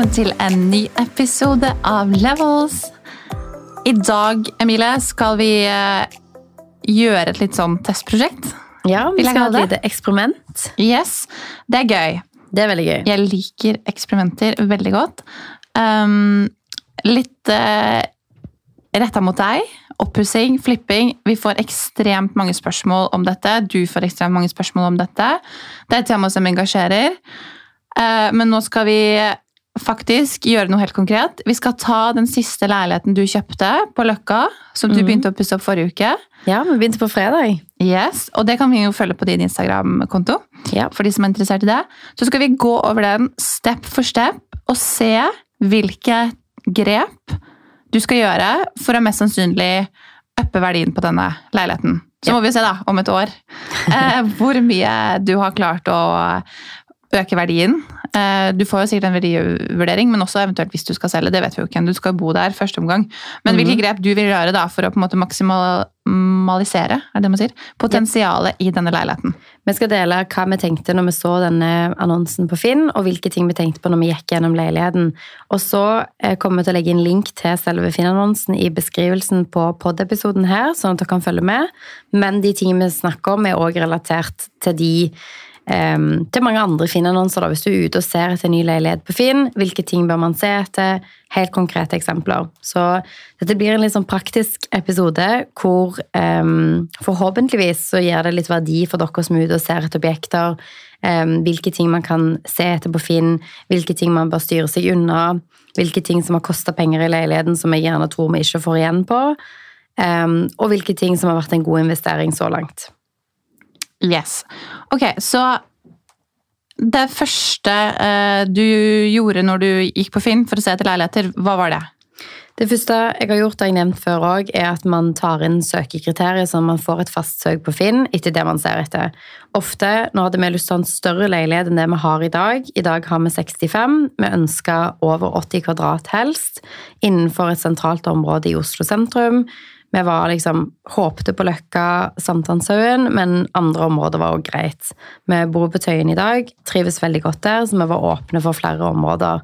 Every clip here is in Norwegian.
Velkommen til en ny episode av Levels. I dag, Emilie, skal vi eh, gjøre et litt sånn testprosjekt. Ja, vi skal ha et lite eksperiment. Yes, det er gøy. Det er veldig gøy. Jeg liker eksperimenter veldig godt. Um, litt uh, retta mot deg. Oppussing, flipping. Vi får ekstremt mange spørsmål om dette. Du får ekstremt mange spørsmål om dette. Det er et tema som engasjerer. Eh, men nå skal vi faktisk gjøre noe helt konkret. Vi skal ta den siste leiligheten du kjøpte på Løkka, som du mm. begynte å pusse opp forrige uke. Ja, vi begynte på fredag. Yes, Og det kan vi jo følge på din Instagram-konto. Ja. For de som er interessert i det. Så skal vi gå over den step for step og se hvilke grep du skal gjøre for å mest sannsynlig uppe verdien på denne leiligheten. Så må vi se da, om et år eh, hvor mye du har klart å øke verdien. Eh, du får jo sikkert en verdivurdering, men også eventuelt hvis du skal selge. Det vet vi jo ikke. Du skal bo der første omgang. Men hvilke Mhm. grep du vil gjøre da for å på en måte maksimalisere er det man sier, potensialet i denne leiligheten. Vi skal dele hva vi tenkte når vi så denne annonsen på Finn, og hvilke ting vi tenkte på når vi gikk gjennom leiligheten. Og så eh, kommer vi til å legge inn link til selve Finn-annonsen i beskrivelsen på pod-episoden her, sånn at dere kan følge med. Men de tingene vi snakker om, er òg relatert til de em, til mange andre Finn-annonser. Hvis du er ute og ser etter ny leilighet på Finn, hvilke ting bør man se etter? Helt konkrete eksempler. Så dette blir en litt sånn praktisk episode hvor um, forhåpentligvis så gir det litt verdi for dere som er ute og ser etter objekter. Um, hvilke ting man kan se etter på Finn, hvilke ting man bør styre seg unna. Hvilke ting som har kosta penger i leiligheten som jeg gjerne tror vi ikke får igjen på. Um, og hvilke ting som har vært en god investering så langt. Yes. Ok, så det første eh, du gjorde når du gikk på Finn for å se etter leiligheter, hva var det? Det første jeg har gjort, og jeg nevnt før også, er at man tar inn søkekriterier så man får et fast søk på Finn etter det man ser etter. Ofte, nå hadde vi lyst til å ha en større leilighet enn det vi har i dag. I dag har vi 65. Vi ønsker over 80 kvadrat helst, innenfor et sentralt område i Oslo sentrum. Vi var liksom, håpte på Løkka, Sankthanshaugen, men andre områder var også greit. Vi bor på Tøyen i dag, trives veldig godt der, så vi var åpne for flere områder.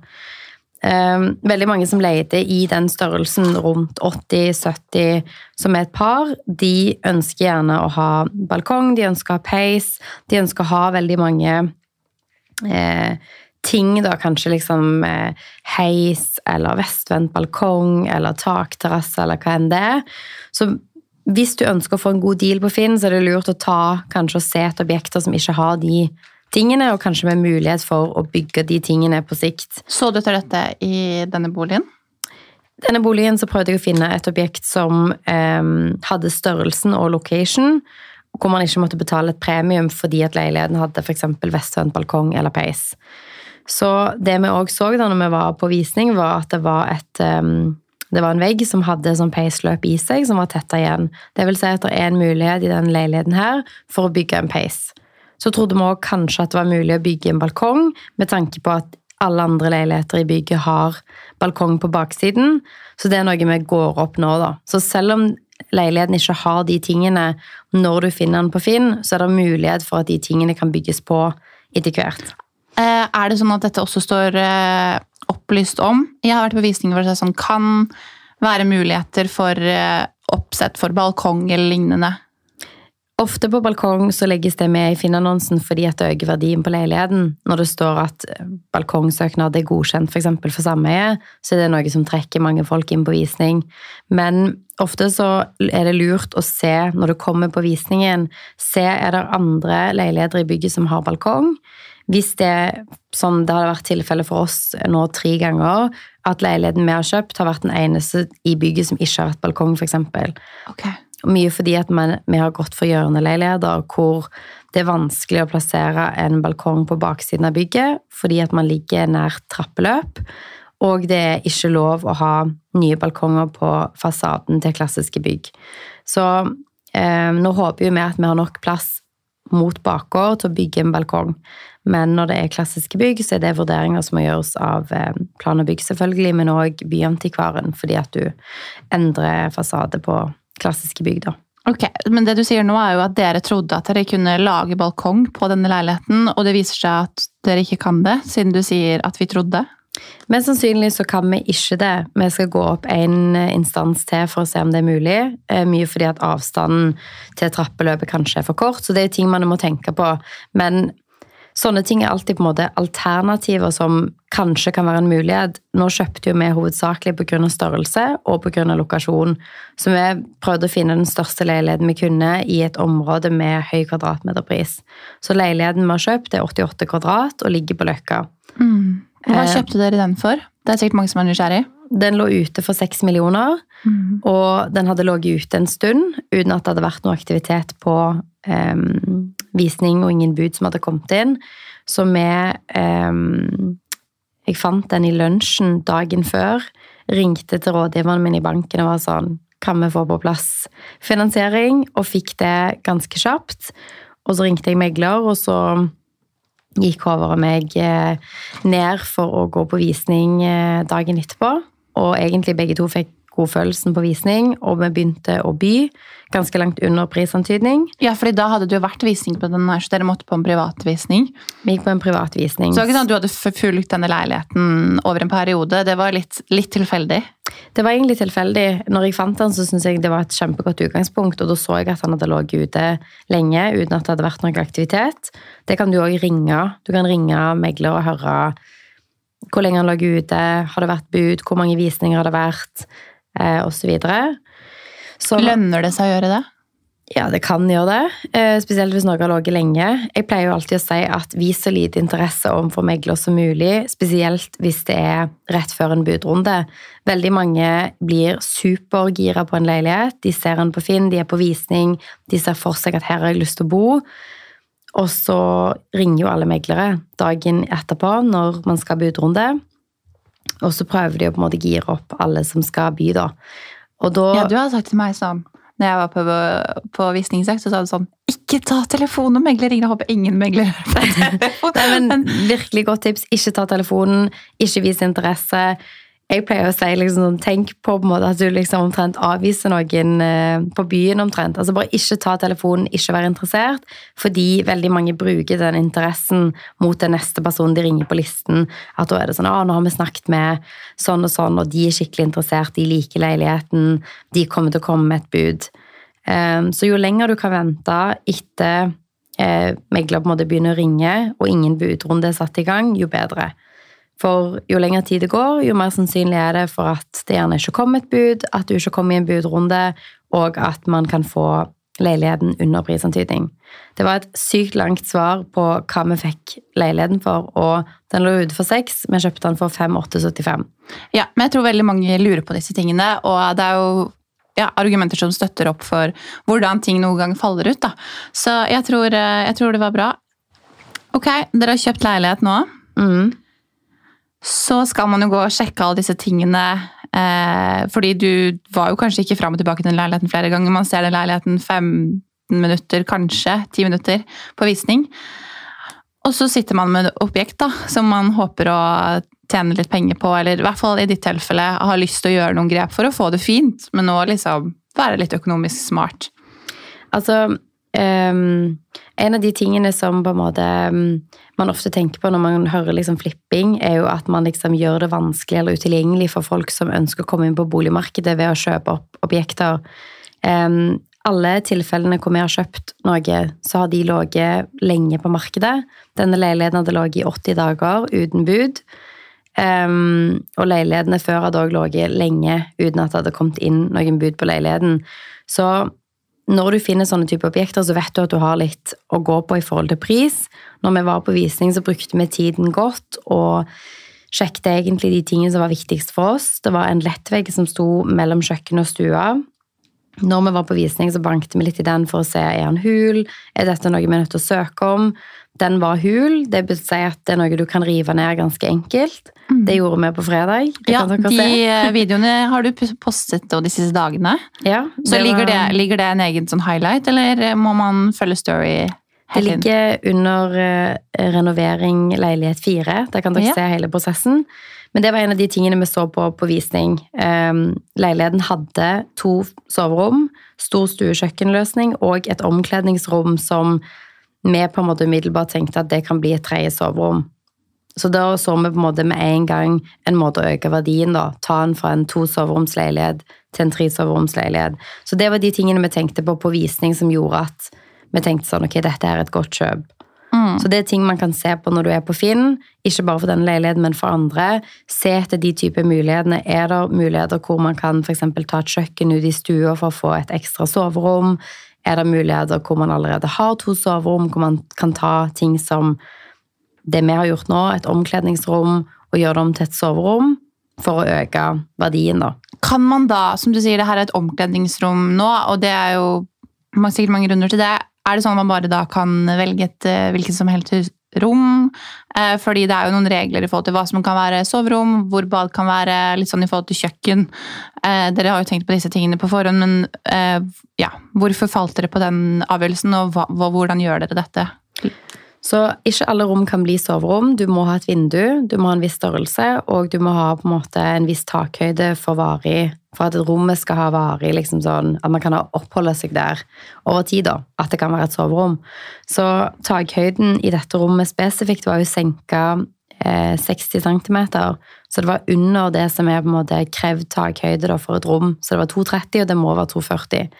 Eh, veldig mange som leide i den størrelsen rundt 80-70 som er et par, de ønsker gjerne å ha balkong, de ønsker å ha peis, de ønsker å ha veldig mange eh, ting, da kanskje liksom eh, heis eller vestvendt balkong eller takterrasse eller hva enn det er. Så hvis du ønsker å få en god deal på Finn, så er det lurt å ta kanskje og se etter objekter som ikke har de tingene, og kanskje med mulighet for å bygge de tingene på sikt. Så du etter dette i denne boligen? Denne boligen så prøvde jeg å finne et objekt som eh, hadde størrelsen og location, hvor man ikke måtte betale et premium fordi at leiligheten hadde f.eks. vestvendt balkong eller peis. Så det vi òg så da når vi var på visning, var at det var, et, um, det var en vegg som hadde sånn peisløp i seg, som var tetta igjen. Det vil si at det er en mulighet i denne leiligheten her for å bygge en peis. Så trodde vi òg kanskje at det var mulig å bygge en balkong, med tanke på at alle andre leiligheter i bygget har balkong på baksiden. Så det er noe vi går opp nå, da. Så selv om leiligheten ikke har de tingene når du finner den på Finn, så er det mulighet for at de tingene kan bygges på etter hvert. Eh, er det sånn at dette også står eh, opplyst om? Jeg har vært på visninger hvor det sånn, kan være muligheter for eh, oppsett for balkong eller lignende. Ofte på balkong så legges det med i Finn-annonsen fordi at det øker verdien på leiligheten. Når det står at balkongsøknad er godkjent f.eks. For, for sameie, så er det noe som trekker mange folk inn på visning. Men ofte så er det lurt å se når du kommer på visningen, se er det andre leiligheter i bygget som har balkong. Hvis det, som det hadde vært tilfellet for oss nå tre ganger, at leiligheten vi har kjøpt, har vært den eneste i bygget som ikke har hatt balkong, f.eks. Okay. Mye fordi at man, vi har gått for hjørneleiligheter hvor det er vanskelig å plassere en balkong på baksiden av bygget fordi at man ligger nær trappeløp. Og det er ikke lov å ha nye balkonger på fasaden til klassiske bygg. Så eh, nå håper vi at vi har nok plass mot bakgård til å bygge en balkong. Men når det er klassiske bygg, så er det vurderinger som må gjøres av eh, plan og bygg, selvfølgelig, men òg byantikvaren, fordi at du endrer fasade på klassiske bygg, da. Ok, Men det du sier nå er jo at dere trodde at dere kunne lage balkong på denne leiligheten, og det viser seg at dere ikke kan det, siden du sier at vi trodde. Mest sannsynlig så kan vi ikke det. Vi skal gå opp en instans til for å se om det er mulig. Eh, Mye fordi at avstanden til trappeløpet kanskje er for kort, så det er ting man må tenke på. Men sånne ting er alltid på en måte alternativer som kanskje kan være en mulighet. Nå kjøpte jo vi hovedsakelig pga. størrelse og pga. lokasjon. Så vi prøvde å finne den største leiligheten vi kunne i et område med høy kvadratmeterpris. Så leiligheten vi har kjøpt, er 88 kvadrat og ligger på Løkka. Hva Eh, kjøpte dere den for? Det er sikkert mange som er nysgjerrig. Den lå ute for 6 millioner, og den hadde ligget ute en stund uten at det hadde vært noe aktivitet på um, visning og ingen bud som hadde kommet inn. Så vi um, Jeg fant den i lunsjen dagen før. Ringte til rådgiveren min i banken og var sånn Kan vi få på plass finansiering? Og fikk det ganske kjapt. Og så ringte jeg megler, og så gikk over og meg eh, ned for å gå på visning eh, dagen etterpå. Og egentlig begge to fikk godfølelsen på visning, og vi begynte å by. Ganske langt under prisantydning. Ja, fordi da hadde det jo vært visning på den her, så dere måtte på en privatvisning. Vi gikk på en privatvisning. Så det var ikke sånn at du hadde fulgt denne leiligheten over en periode. Det var litt, litt tilfeldig. Det var egentlig tilfeldig. Når jeg fant den, så syntes jeg det var et kjempegodt utgangspunkt, og da så jeg at han hadde ligget ute lenge uten at det hadde vært noe aktivitet. Det kan du òg ringe. Du kan ringe megler og høre hvor lenge han lå ute, har det vært bud, hvor mange visninger har det vært, eh, osv. Så Lønner det seg å gjøre det? ja, det kan gjøre det. Eh, spesielt hvis noe har ligget lenge. Jeg pleier jo alltid å si at vis så lite interesse overfor megler som mulig, spesielt hvis det er rett før en budrunde. Veldig mange blir supergira på en leilighet. De ser den på Finn, de er på visning, de ser for seg at her har jeg lyst til å bo. Og så ringer jo alle meglere dagen etterpå når man skal budrunde. Og så prøver de å på en måte gire opp alle som skal by, da. Og da Ja, du har sagt til meg sånn når jeg var på, på visningsjakt, så sa du sånn Ikke ta telefonen når megler ringer! Jeg håper ingen megler hører på telefonen. Nei, men Virkelig godt tips. Ikke ta telefonen, ikke vis interesse. Jeg pleier å si liksom sånn, tenk på, på måte at du liksom omtrent avviser noen eh, på byen. omtrent. Altså Bare ikke ta telefonen, ikke være interessert. Fordi veldig mange bruker den interessen mot den neste personen de ringer på listen. At da er det sånn ah, 'Nå har vi snakket med sånn og sånn, og de er skikkelig interessert, de liker leiligheten, de kommer til å komme med et bud'. Eh, Så jo lenger du kan vente etter eh, megler på en måte begynner å ringe, og ingen budrunde er satt i gang, jo bedre. For jo lengre tid det går, jo mer sannsynlig er det for at det gjerne ikke kommer et bud, at du ikke kommer i en budrunde, og at man kan få leiligheten under prisantydning. Det var et sykt langt svar på hva vi fikk leiligheten for, og den lå ute for seks. Vi kjøpte den for 5875. Ja, men jeg tror veldig mange lurer på disse tingene, og det er jo ja, argumenter som støtter opp for hvordan ting noen gang faller ut. Da. Så jeg tror, eh, jeg tror det var bra. Ok, dere har kjøpt leilighet nå. Mm. Så skal man jo gå og sjekke alle disse tingene. Eh, fordi du var jo kanskje ikke fram og tilbake til den leiligheten flere ganger. Man ser den leiligheten 15 minutter, kanskje 10 minutter på visning. Og så sitter man med et objekt da, som man håper å tjene litt penger på, eller i hvert fall i ditt tilfelle har lyst til å gjøre noen grep for å få det fint, men nå liksom være litt økonomisk smart. Altså, ehm, en av de tingene som på en måte um, man ofte tenker på når man hører liksom flipping, er jo at man liksom gjør det vanskelig eller utilgjengelig for folk som ønsker å komme inn på boligmarkedet ved å kjøpe opp objekter. Um, alle tilfellene hvor vi har kjøpt noe, så har de ligget lenge på markedet. Denne leiligheten hadde ligget i 80 dager uten bud. Um, og leilighetene før hadde også ligget lenge uten at det hadde kommet inn noen bud på leiligheten. Så når du finner sånne type objekter, så vet du at du har litt å gå på i forhold til pris. Når vi var på visning, så brukte vi tiden godt og sjekket egentlig de tingene som var viktigst for oss. Det var en lettvegg som sto mellom kjøkkenet og stua. Når vi var på visning, så bankte vi litt i den for å se er han hul. Er dette noe vi er nødt til å søke om? Den var hul. Det vil si at det er noe du kan rive ned ganske enkelt. Det gjorde vi på fredag. Ja, De se. eh, videoene har du postet de siste dagene. Ja, Så ligger, det, ligger det en egen sånn highlight, eller må man følge story? Det ligger under eh, renovering leilighet 4. Der kan dere Ja. se hele prosessen. Men det var en av de tingene vi så på på visning. Um, leiligheten hadde to soverom, stor stuekjøkkenløsning og et omkledningsrom som vi på en måte umiddelbart tenkte at det kan bli et tredje soverom. så da så vi på en måte med en gang en måte å øke verdien, da. Ta den fra en to soveromsleilighet til en tre soveromsleilighet. Så det var de tingene vi tenkte på på visning som gjorde at vi tenkte sånn, ok, dette er et godt kjøp. Mm. Så det er ting man kan se på når du er på Finn, ikke bare for den leiligheten, men for andre. Se etter de typer mulighetene. Er det muligheter hvor man kan eksempel ta et kjøkken ut i stua for å få et ekstra soverom? Er det muligheter hvor man allerede har to soverom, hvor man kan ta ting som det vi har gjort nå, et omkledningsrom, og gjøre det om til et soverom for å øke verdien, da. Kan man da, som du sier, det her er et omkledningsrom nå, og det er jo sikkert mange grunner til det. Er det sånn at man bare da kan velge et eh, hvilket som helst rom? Eh, fordi det er jo noen regler i forhold til hva som kan være soverom, hvor bad kan være, litt sånn i forhold til kjøkken. Eh, dere har jo tenkt på disse tingene på forhånd, men ja, hvorfor falt dere på den avgjørelsen, og hvordan gjør dere dette? Så ikke alle rom kan bli soverom. Du må ha et vindu, du må ha en viss størrelse, og du må ha på en måte en viss takhøyde for varig, for at rommet skal ha varig, liksom sånn, at man kan oppholde seg der over tid, da. At det kan være et soverom. Så takhøyden i dette rommet spesifikt var jo senka eh, 60 cm, så det var under det som er på en måte krevd takhøyde da, for et rom. Så det var 2,30, og det må være 2,40.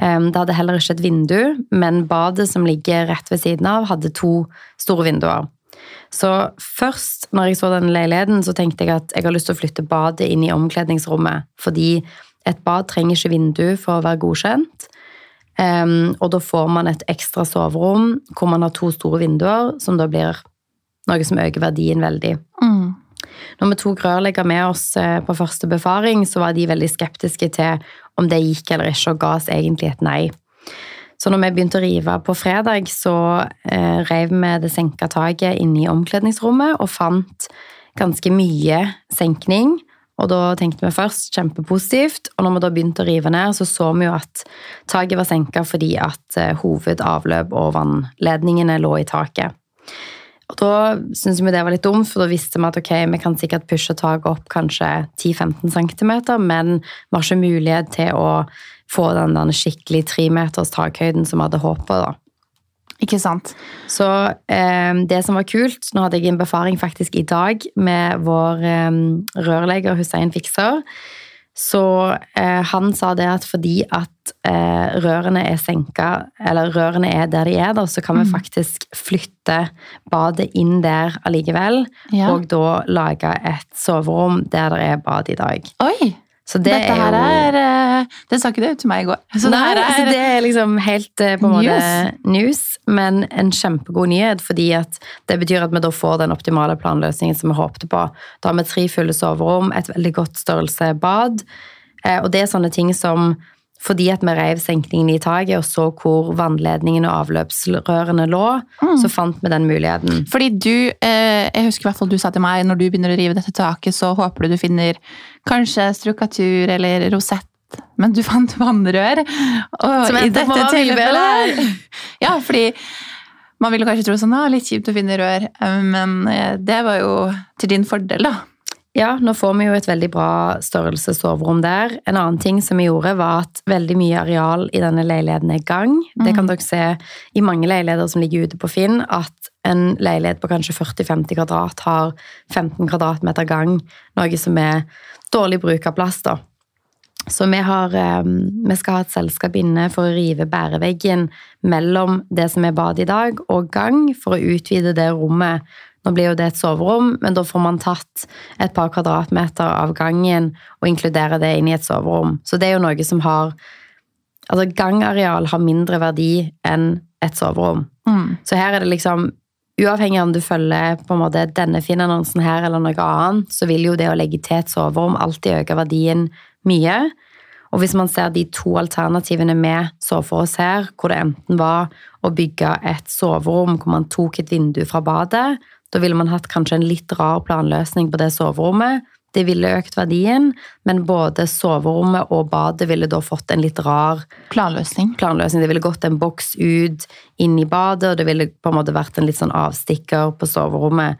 Um, Det hadde heller ikke et vindu, men badet som ligger rett ved siden av, hadde to store vinduer. Så først, når jeg så den leiligheten, så tenkte jeg at jeg har lyst til å flytte badet inn i omkledningsrommet, fordi et bad trenger ikke vindu for å være godkjent. Um, og da får man et ekstra soverom hvor man har to store vinduer, som da blir noe som øker verdien veldig. Mm. Når vi tok rørlegger med oss eh, på første befaring, så var de veldig skeptiske til om det gikk eller ikke, og ga oss egentlig et nei. Så når vi begynte å rive på fredag, så eh, rev vi det senka taket inne i omkledningsrommet og fant ganske mye senkning. Og da tenkte vi først kjempepositivt, og når vi da begynte å rive ned, så så vi jo at taket var senka fordi at eh, hovedavløp og vannledningene lå i taket. Og da syntes vi det var litt dumt, for da visste vi at ok, vi kan sikkert pushe taket opp kanskje 10-15 cm, men vi har ikke mulighet til å få den der skikkelig tremeters takhøyden som vi hadde håpet. Ikke sant? Så eh, det som var kult, nå hadde jeg en befaring faktisk i dag med vår eh, rørlegger Hussein Fikser, så eh, han sa det at fordi at eh, rørene er senka, eller rørene er der de er, da, så kan vi Mm. faktisk flytte badet inn der allikevel, Ja. og da lage et soverom der det er bad i dag. Oi! Så det Dette er her jo er eh, Det sa ikke du til meg i går. Så Nei, det her altså er det er liksom helt eh, på en måte News. news, men en kjempegod nyhet, fordi at det betyr at vi da får den optimale planløsningen som vi håpte på. Da har vi tre fulle soverom, et veldig godt størrelse bad, eh, og det er sånne ting som fordi at vi rev senkningen i taket og så hvor vannledningen og avløpsrørene lå, Mm. så fant vi den muligheten. Fordi du, eh, jeg husker i hvert fall du sa til meg, når du begynner å rive dette taket, så håper du du finner kanskje strukatur eller rosett. Men du fant vannrør. Og Som i dette tilfellet Ja, fordi man ville kanskje tro sånn, ah, litt kjipt å finne rør, eh, men eh, det var jo til din fordel, da. Ja, nå får vi jo et veldig bra størrelsessoverom der. En annen ting som vi gjorde, var at veldig mye areal i denne leiligheten er gang. Det kan dere se i mange leiligheter som ligger ute på Finn, at en leilighet på kanskje 40-50 kvadrat har 15 kvadratmeter gang, noe som er dårlig bruk av plass, da. Så vi, har, eh, vi skal ha et selskap inne for å rive bæreveggen mellom det som er bad i dag, og gang, for å utvide det rommet. Nå blir jo det et soverom, men da får man tatt et par kvadratmeter av gangen og inkludere det inn i et soverom. Så det er jo noe som har Altså, gangareal har mindre verdi enn et soverom. Mm. Så her er det liksom Uavhengig av om du følger på en måte denne Finn-annonsen her eller noe annet, så vil jo det å legge til et soverom alltid øke verdien mye. Og hvis man ser de to alternativene vi så for oss her, hvor det enten var å bygge et soverom hvor man tok et vindu fra badet, da ville man hatt kanskje en litt rar planløsning på det soverommet. Det ville økt verdien, men både soverommet og badet ville da fått en litt rar Planløsning. planløsning. Det ville gått en boks ut inn i badet, og det ville på en måte vært en litt sånn avstikker på soverommet.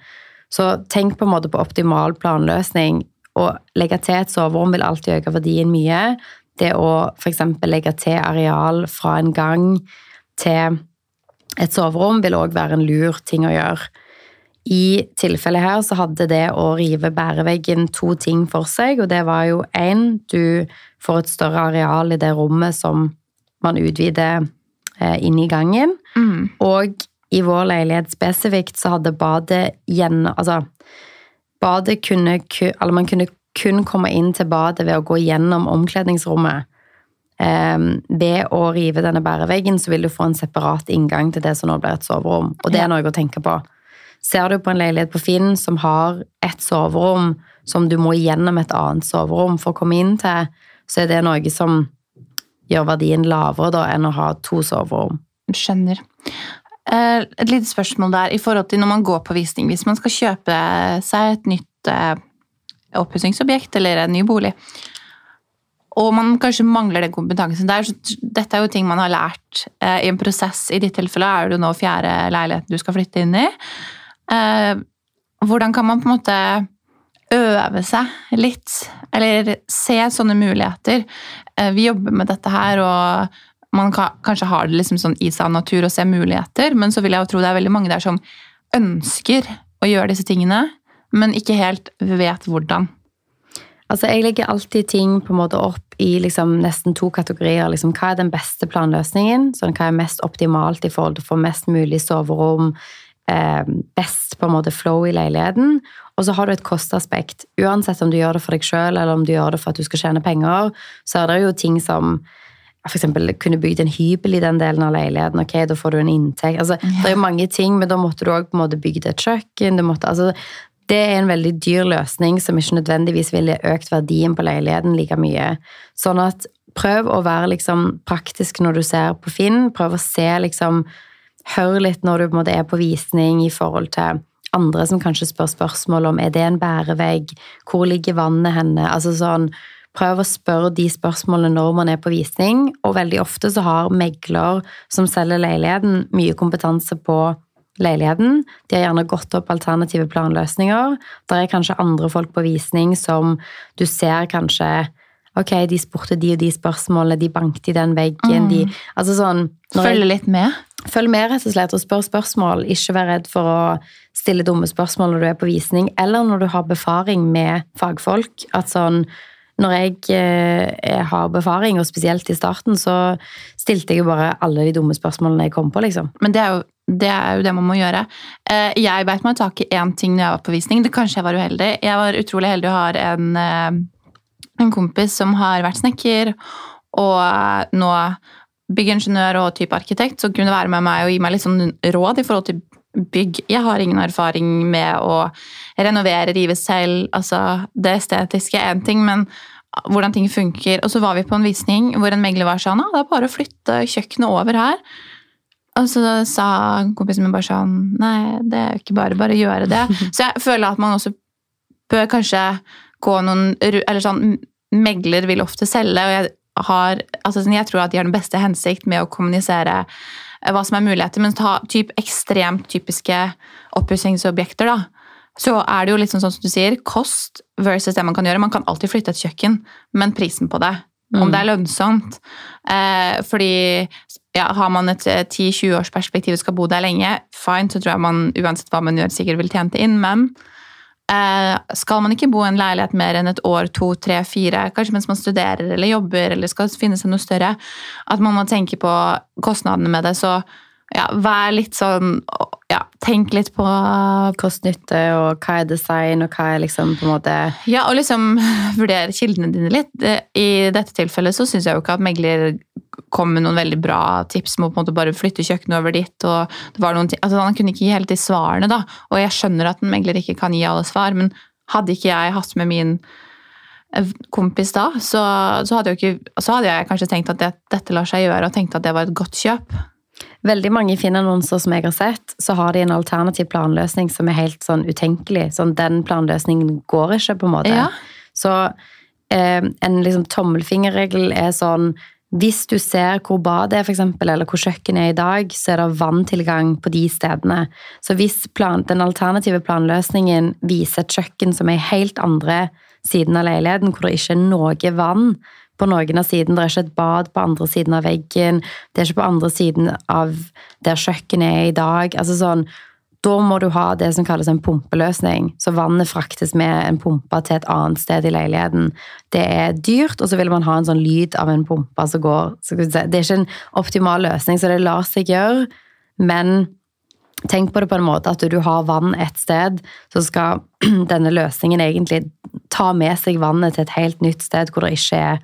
Så tenk på en måte på optimal planløsning. Å legge til et soverom vil alltid øke verdien mye. Det å f.eks. legge til areal fra en gang til et soverom vil òg være en lur ting å gjøre. I tilfellet her så hadde det å rive bæreveggen to ting for seg, og det var jo én, du får et større areal i det rommet som man utvider eh, inn i gangen. Mm. Og i vår leilighet spesifikt så hadde badet gjennom Altså, badet kunne ku- Eller man kunne kun komme inn til badet ved å gå gjennom omkledningsrommet. Ehm, ved å rive denne bæreveggen så vil du få en separat inngang til det som nå blir et soverom. Og det er noe å tenke på. Ser du på en leilighet på Finn som har et soverom som du må gjennom et annet soverom for å komme inn til, så er det noe som gjør verdien lavere da enn å ha to soverom. Skjønner. Eh, Et lite spørsmål der i forhold til når man går på visning. Hvis man skal kjøpe seg et nytt eh, oppussingsobjekt eller en ny bolig, og man kanskje mangler den kompetansen der, dette er jo ting man har lært eh, i en prosess. I ditt tilfelle er det jo nå fjerde leiligheten du skal flytte inn i. Eh, Hvordan kan man på en måte øve seg litt, eller se sånne muligheter? Eh, Vi jobber med dette her, og man kan, kanskje har det liksom sånn i seg av natur å se muligheter, men så vil jeg jo tro det er veldig mange der som ønsker å gjøre disse tingene, men ikke helt vet hvordan. Altså, Jeg legger alltid ting på en måte opp i liksom nesten to kategorier. Liksom, hva er den beste planløsningen? Sånn, hva er mest optimalt i forhold til å få mest mulig soverom? Eh, best på en måte flow i leiligheten. Og så har du et kostaspekt. Uansett om du gjør det for deg sjøl eller om du gjør det for at du skal tjene penger, så er det jo ting som eksempel kunne bygd en hybel i den delen av leiligheten. ok, Da får du en inntekt. Altså, Det er jo mange ting, men da måtte du òg bygd et kjøkken. Du måtte, altså, det er en veldig dyr løsning som ikke nødvendigvis ville økt verdien på leiligheten like mye. Sånn at prøv å være liksom praktisk når du ser på Finn. Prøv å se liksom Hør litt når du på måte er på visning i forhold til andre som kanskje spør spørsmål om er det en bærevegg, hvor ligger vannet henne? Altså sånn, Prøv å spørre de spørsmålene når man er på visning, og veldig ofte så har megler som selger leiligheten, mye kompetanse på leiligheten. De har gjerne gått opp alternative planløsninger. Der er kanskje andre folk på visning som du ser kanskje Ok, de spurte de og de spørsmålene, de banket i den veggen, de Altså sånn Følge litt med. Følg med rett og slett og spør spørsmål. Ikke vær redd for å stille dumme spørsmål når du er på visning, eller når du har befaring med fagfolk. At sånn, når jeg eh, har befaring, og spesielt i starten, så stilte jeg jo bare alle de dumme spørsmålene jeg kom på, liksom. Men det er jo det, er jo det man må gjøre. Eh, Jeg beit meg tak i én ting når jeg var på visning. Det Kanskje jeg var uheldig. Jeg var utrolig heldig å ha en, eh, en kompis som har vært snekker, og nå byggingeniør og type arkitekt, som kunne være med meg og gi meg litt sånn råd i forhold til bygg. Jeg har ingen erfaring med å renovere, rive selv. Altså, det estetiske er én ting, men hvordan ting funker. Og så var vi på en visning hvor en megler var sånn, det er bare å flytte kjøkkenet over her. Og så sa kompisen min bare sånn Nei, det er jo ikke bare bare å gjøre det. Så jeg føler at man også bør kanskje gå noen Eller sånn Megler vil ofte selge, og jeg har Altså sånn, jeg tror at de har den beste hensikt med å kommunisere eh, hva som er muligheter, men ta typ ekstremt typiske oppussingsobjekter, da. Så er det jo litt sånn, sånn som du sier, kost versus det man kan gjøre. Man kan alltid flytte et kjøkken, men prisen på det. Om det er lønnsomt. Eh, fordi ja, har man et eh, 10-20 års perspektiv og skal bo der lenge, fine, så tror jeg man uansett hva man gjør, sikkert vil tjene det inn. Men eh, skal man ikke bo i en leilighet mer enn et år, to, tre, fire, kanskje mens man studerer eller jobber eller skal finne seg noe større, at man må tenke på kostnadene med det. Så ja, vær litt sånn ja, Tenk litt på Kost-nytte, og hva er design, og hva er liksom på en måte Ja, og liksom vurdere kildene dine litt. I dette tilfellet så syns jeg jo ikke at megler kom med noen veldig bra tips om å på en måte bare flytte kjøkkenet over dit. og det var noen ting, altså Han kunne ikke gi helt de svarene, da. Og jeg skjønner at en megler ikke kan gi alle svar, men hadde ikke jeg hatt med min eh, kompis da, så, så, hadde, jeg ikke, så hadde jeg kanskje tenkt at det, dette lar seg gjøre, og tenkte at det var et godt kjøp. Veldig mange Finn-annonser som jeg har sett, så har de en alternativ planløsning som er helt sånn utenkelig. Sånn, den planløsningen går ikke, på en måte. Ja. Så eh, en liksom tommelfingerregel er sånn Hvis du ser hvor badet er, for eksempel, eller hvor kjøkkenet er i dag, så er det vanntilgang på de stedene. Så hvis plan, den alternative planløsningen viser et kjøkken som er i helt andre siden av leiligheten, hvor det ikke er noe vann på noen av siden, det er ikke et bad på andre siden av veggen, det er ikke på andre siden av der kjøkkenet er i dag. altså sånn, Da må du ha det som kalles en pumpeløsning. Så vannet fraktes med en pumpe til et annet sted i leiligheten. Det er dyrt, og så vil man ha en sånn lyd av en pumpe som går Det er ikke en optimal løsning, så det lar seg gjøre, men tenk på det på en måte at du har vann et sted, så skal denne løsningen egentlig ta med seg vannet til et helt nytt sted hvor det ikke er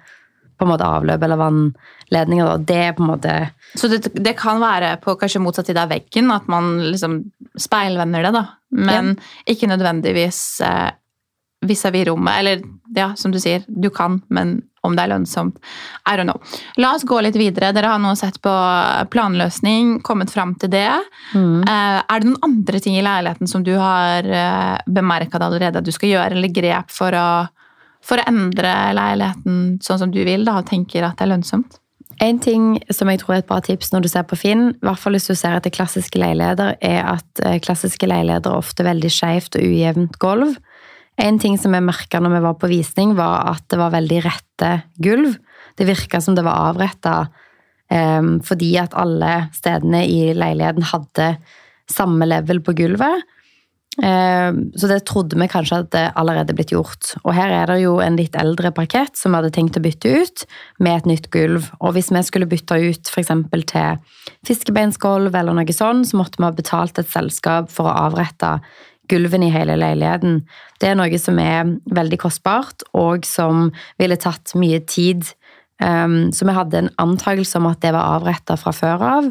på en måte avløp eller vannledninger. Det er på en måte Så det, det kan være på kanskje motsatt side av veggen, at man liksom speilvender det, da. Men ja. ikke nødvendigvis eh, vis-à-vis rommet. Eller ja, som du sier, du kan, men om det er lønnsomt I don't know. La oss gå litt videre. Dere har nå sett på planløsning, kommet fram til det. Mm. Eh, er det noen andre ting i leiligheten som du har eh, bemerka allerede at du skal gjøre, eller grep for å for å endre leiligheten sånn som du vil, da, og tenker at det er lønnsomt? En ting som jeg tror er et bra tips når du ser på Finn, i hvert fall hvis du ser etter klassiske leiligheter, er at eh, klassiske leiligheter er ofte veldig skeivt og ujevnt gulv. En ting som jeg merka når vi var på visning, var at det var veldig rette gulv. Det virka som det var avretta um, fordi at alle stedene i leiligheten hadde samme level på gulvet. Eh, så det trodde vi kanskje hadde allerede blitt gjort. Og her er det jo en litt eldre parkett som vi hadde tenkt å bytte ut med et nytt gulv. Og hvis vi skulle bytte ut f.eks. til fiskebeinsgulv eller noe sånt, så måtte vi ha betalt et selskap for å avrette gulvene i hele leiligheten. Det er noe som er veldig kostbart, og som ville tatt mye tid. Um, så vi hadde en antakelse om at det var avretta fra før av.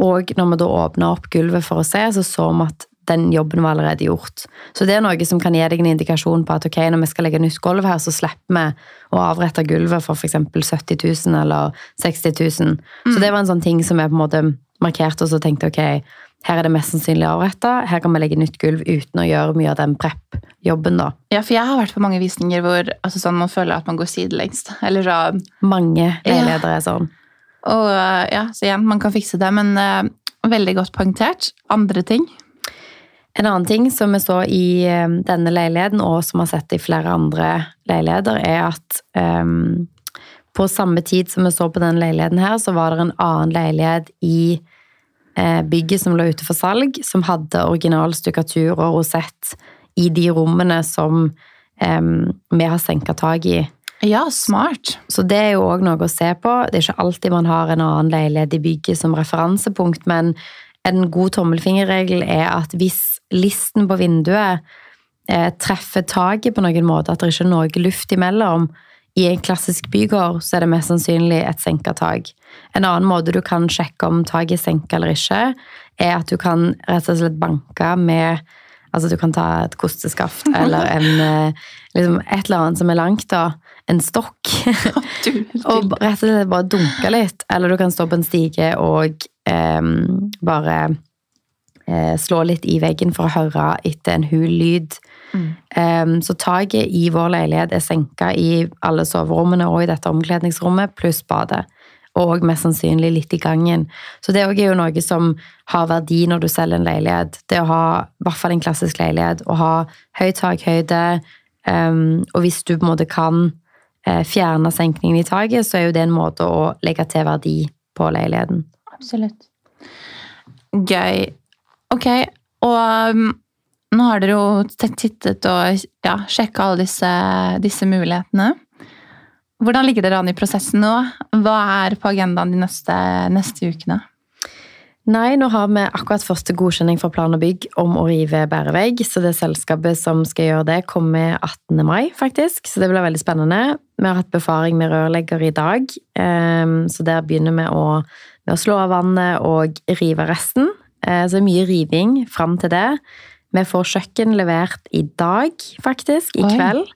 Og når vi da åpna opp gulvet for å se, så så vi at den jobben var allerede gjort. Så det er noe som kan gi deg en indikasjon på at ok, når vi skal legge nytt gulv her, så slipper vi å avrette gulvet for f.eks. 70 000 eller 60 000. Mm. Så det var en sånn ting som jeg på en måte markerte og så tenkte ok, her er det mest sannsynlig avretta, her kan vi legge nytt gulv uten å gjøre mye av den prep-jobben. da. Ja, for jeg har vært på mange visninger hvor altså sånn, man føler at man går sidelengs. Eller så Mange veiledere er sånn. Og ja, så igjen, man kan fikse det, men uh, veldig godt poengtert. Andre ting? En annen ting som vi så i eh, denne leiligheten, og som vi har sett i flere andre leiligheter, er at um, på samme tid som vi så på denne leiligheten her, så var det en annen leilighet i uh, bygget som lå ute for salg, som hadde original stukkatur og rosett i de rommene som um, vi har senka tak i. Ja, smart. Så det er jo òg noe å se på. Det er ikke alltid man har en annen leilighet i bygget som referansepunkt, men en god tommelfingerregel er at hvis listen på vinduet eh, treffer taket på noen måte, at det ikke er noe luft imellom, i en klassisk bygård så er det mest sannsynlig et senka tak. En annen måte du kan sjekke om taket er senka eller ikke, er at du kan rett og slett banke med Altså du kan ta et kosteskaft eller en, eh, liksom et eller annet som er langt, da. En stokk. og rett og slett bare dunke litt. Eller du kan stå på en stige og eh, bare slå litt i veggen for å høre etter en hul lyd. Mm. Um, så taket i vår leilighet er senka i alle soverommene og i dette omkledningsrommet, pluss badet. Og mest sannsynlig litt i gangen. Så det er jo noe som har verdi når du selger en leilighet. Det å ha i hvert fall en klassisk leilighet, å ha høy takhøyde. Um, og hvis du på en måte kan uh, fjerne senkningen i taket, så er jo det en måte å legge til verdi på leiligheten. Absolutt. Gøy. Ok, og um, nå har dere jo tittet og ja, sjekka alle disse, disse, mulighetene. Hvordan ligger dere an i prosessen nå? Hva er på agendaen de neste, neste ukene? Nei, nå har vi akkurat første godkjenning fra plan og bygg om å rive bærevegg. Så det selskapet som skal gjøre det, kommer 18. mai, faktisk. Så det blir veldig spennende. Vi har hatt befaring med rørlegger i dag, ehm, så der begynner vi å, med å slå av vannet og rive resten. Eh, så det er mye riving fram til det. Vi får kjøkken levert i dag, faktisk. I Oi. kveld.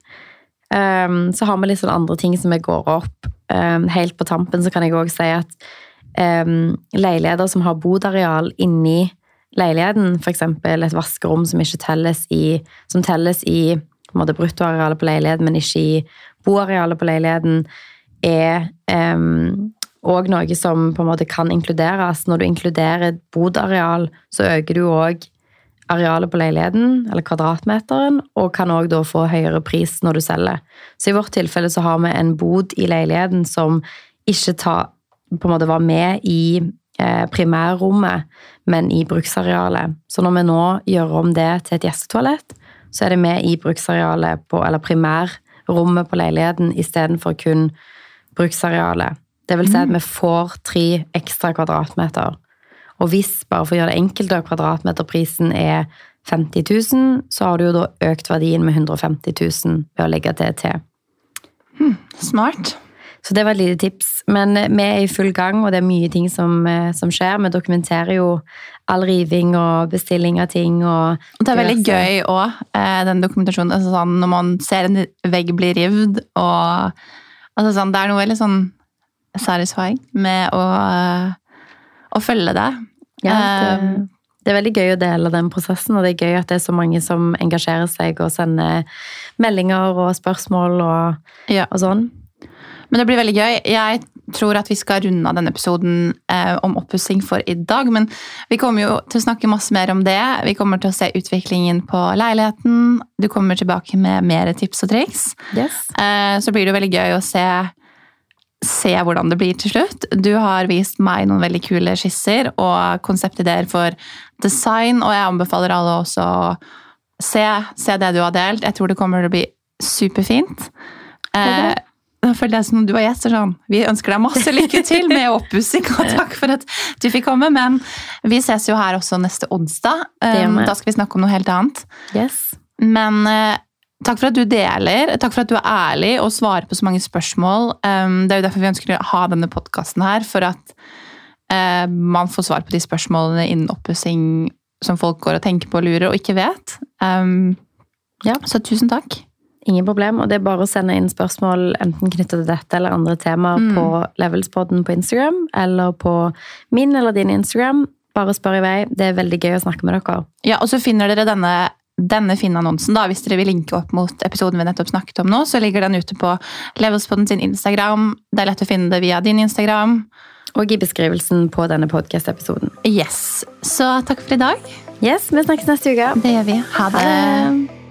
Um, så har vi litt sånn andre ting som vi går opp. Um, helt på tampen så kan jeg òg si at um, leiligheter som har bodareal inni leiligheten, f.eks. et vaskerom som ikke telles i Som telles i på bruttoarealet på leiligheten, men ikke i boarealet på leiligheten, er um, òg noe som på en måte kan inkluderes. Når du inkluderer bodareal, så øker du òg arealet på leiligheten, eller kvadratmeteren, og kan òg da få høyere pris når du selger. Så i vårt tilfelle så har vi en bod i leiligheten som ikke ta, på en måte var med i eh, primærrommet, men i bruksarealet. Så når vi nå gjør om det til et gjestetoalett, så er det med i bruksarealet på, eller primærrommet på leiligheten istedenfor kun bruksarealet. Det vil si at vi får tre ekstra kvadratmeter. Og hvis, bare for å gjøre det enkelt, da, kvadratmeterprisen er 50 000, så har du jo da økt verdien med 150 000 ved å legge det til. Smart. Så det var et lite tips. Men eh, vi er i full gang, og det er mye ting som, eh, som skjer. Vi dokumenterer jo all riving og bestilling av ting. Og Og det er veldig gøy òg, den dokumentasjonen. Altså sånn, når man ser en vegg bli rivd, og altså sånn, Det er noe veldig sånn satisfying med å, å følge det. Ja, det, det er veldig gøy å dele den prosessen, og det er gøy at det er så mange som engasjerer seg og sender meldinger og spørsmål og, ja. og sånn. Men det blir veldig gøy. Jeg tror at vi skal runde av denne episoden eh, om oppussing for i dag. Men vi kommer jo til å snakke masse mer om det. Vi kommer til å se utviklingen på leiligheten. Du kommer tilbake med mer tips og triks. Yes. Eh, så blir det jo veldig gøy å se, se hvordan det blir til slutt. Du har vist meg noen veldig kule skisser og konseptideer for design, og jeg anbefaler alle også å se, se det du har delt. Jeg tror det kommer til å bli superfint. Eh, da jeg som du var gjest. Sånn. Vi ønsker deg masse lykke til med oppussing, og takk for at du fikk komme. Men vi ses jo her også neste onsdag. Vi. da skal vi snakke om noe helt annet. yes. Men eh, takk for at du deler. Takk for at du er ærlig og svarer på så mange spørsmål. Det er jo derfor vi ønsker å ha denne podkasten her, for at eh, man får svar på de spørsmålene innen oppussing som folk går og tenker på og lurer og ikke vet. Ja. Så tusen takk. Ingen problem, og det er bare å sende inn spørsmål enten knyttet til dette eller andre temaer Mm. på Levelspodden på Instagram, eller på min eller din Instagram. Bare spør i vei. Det er veldig gøy å snakke med dere. Ja, og så finner dere denne, denne Finn-annonsen, da, hvis dere vil linke opp mot episoden vi nettopp snakket om nå, så ligger den ute på Levelspodden sin Instagram. Det er lett å finne det via din Instagram. Og i beskrivelsen på denne podcast-episoden. Yes. Så takk for i dag. Yes, vi snakkes neste uke. Det gjør vi. Ha Ha det. det.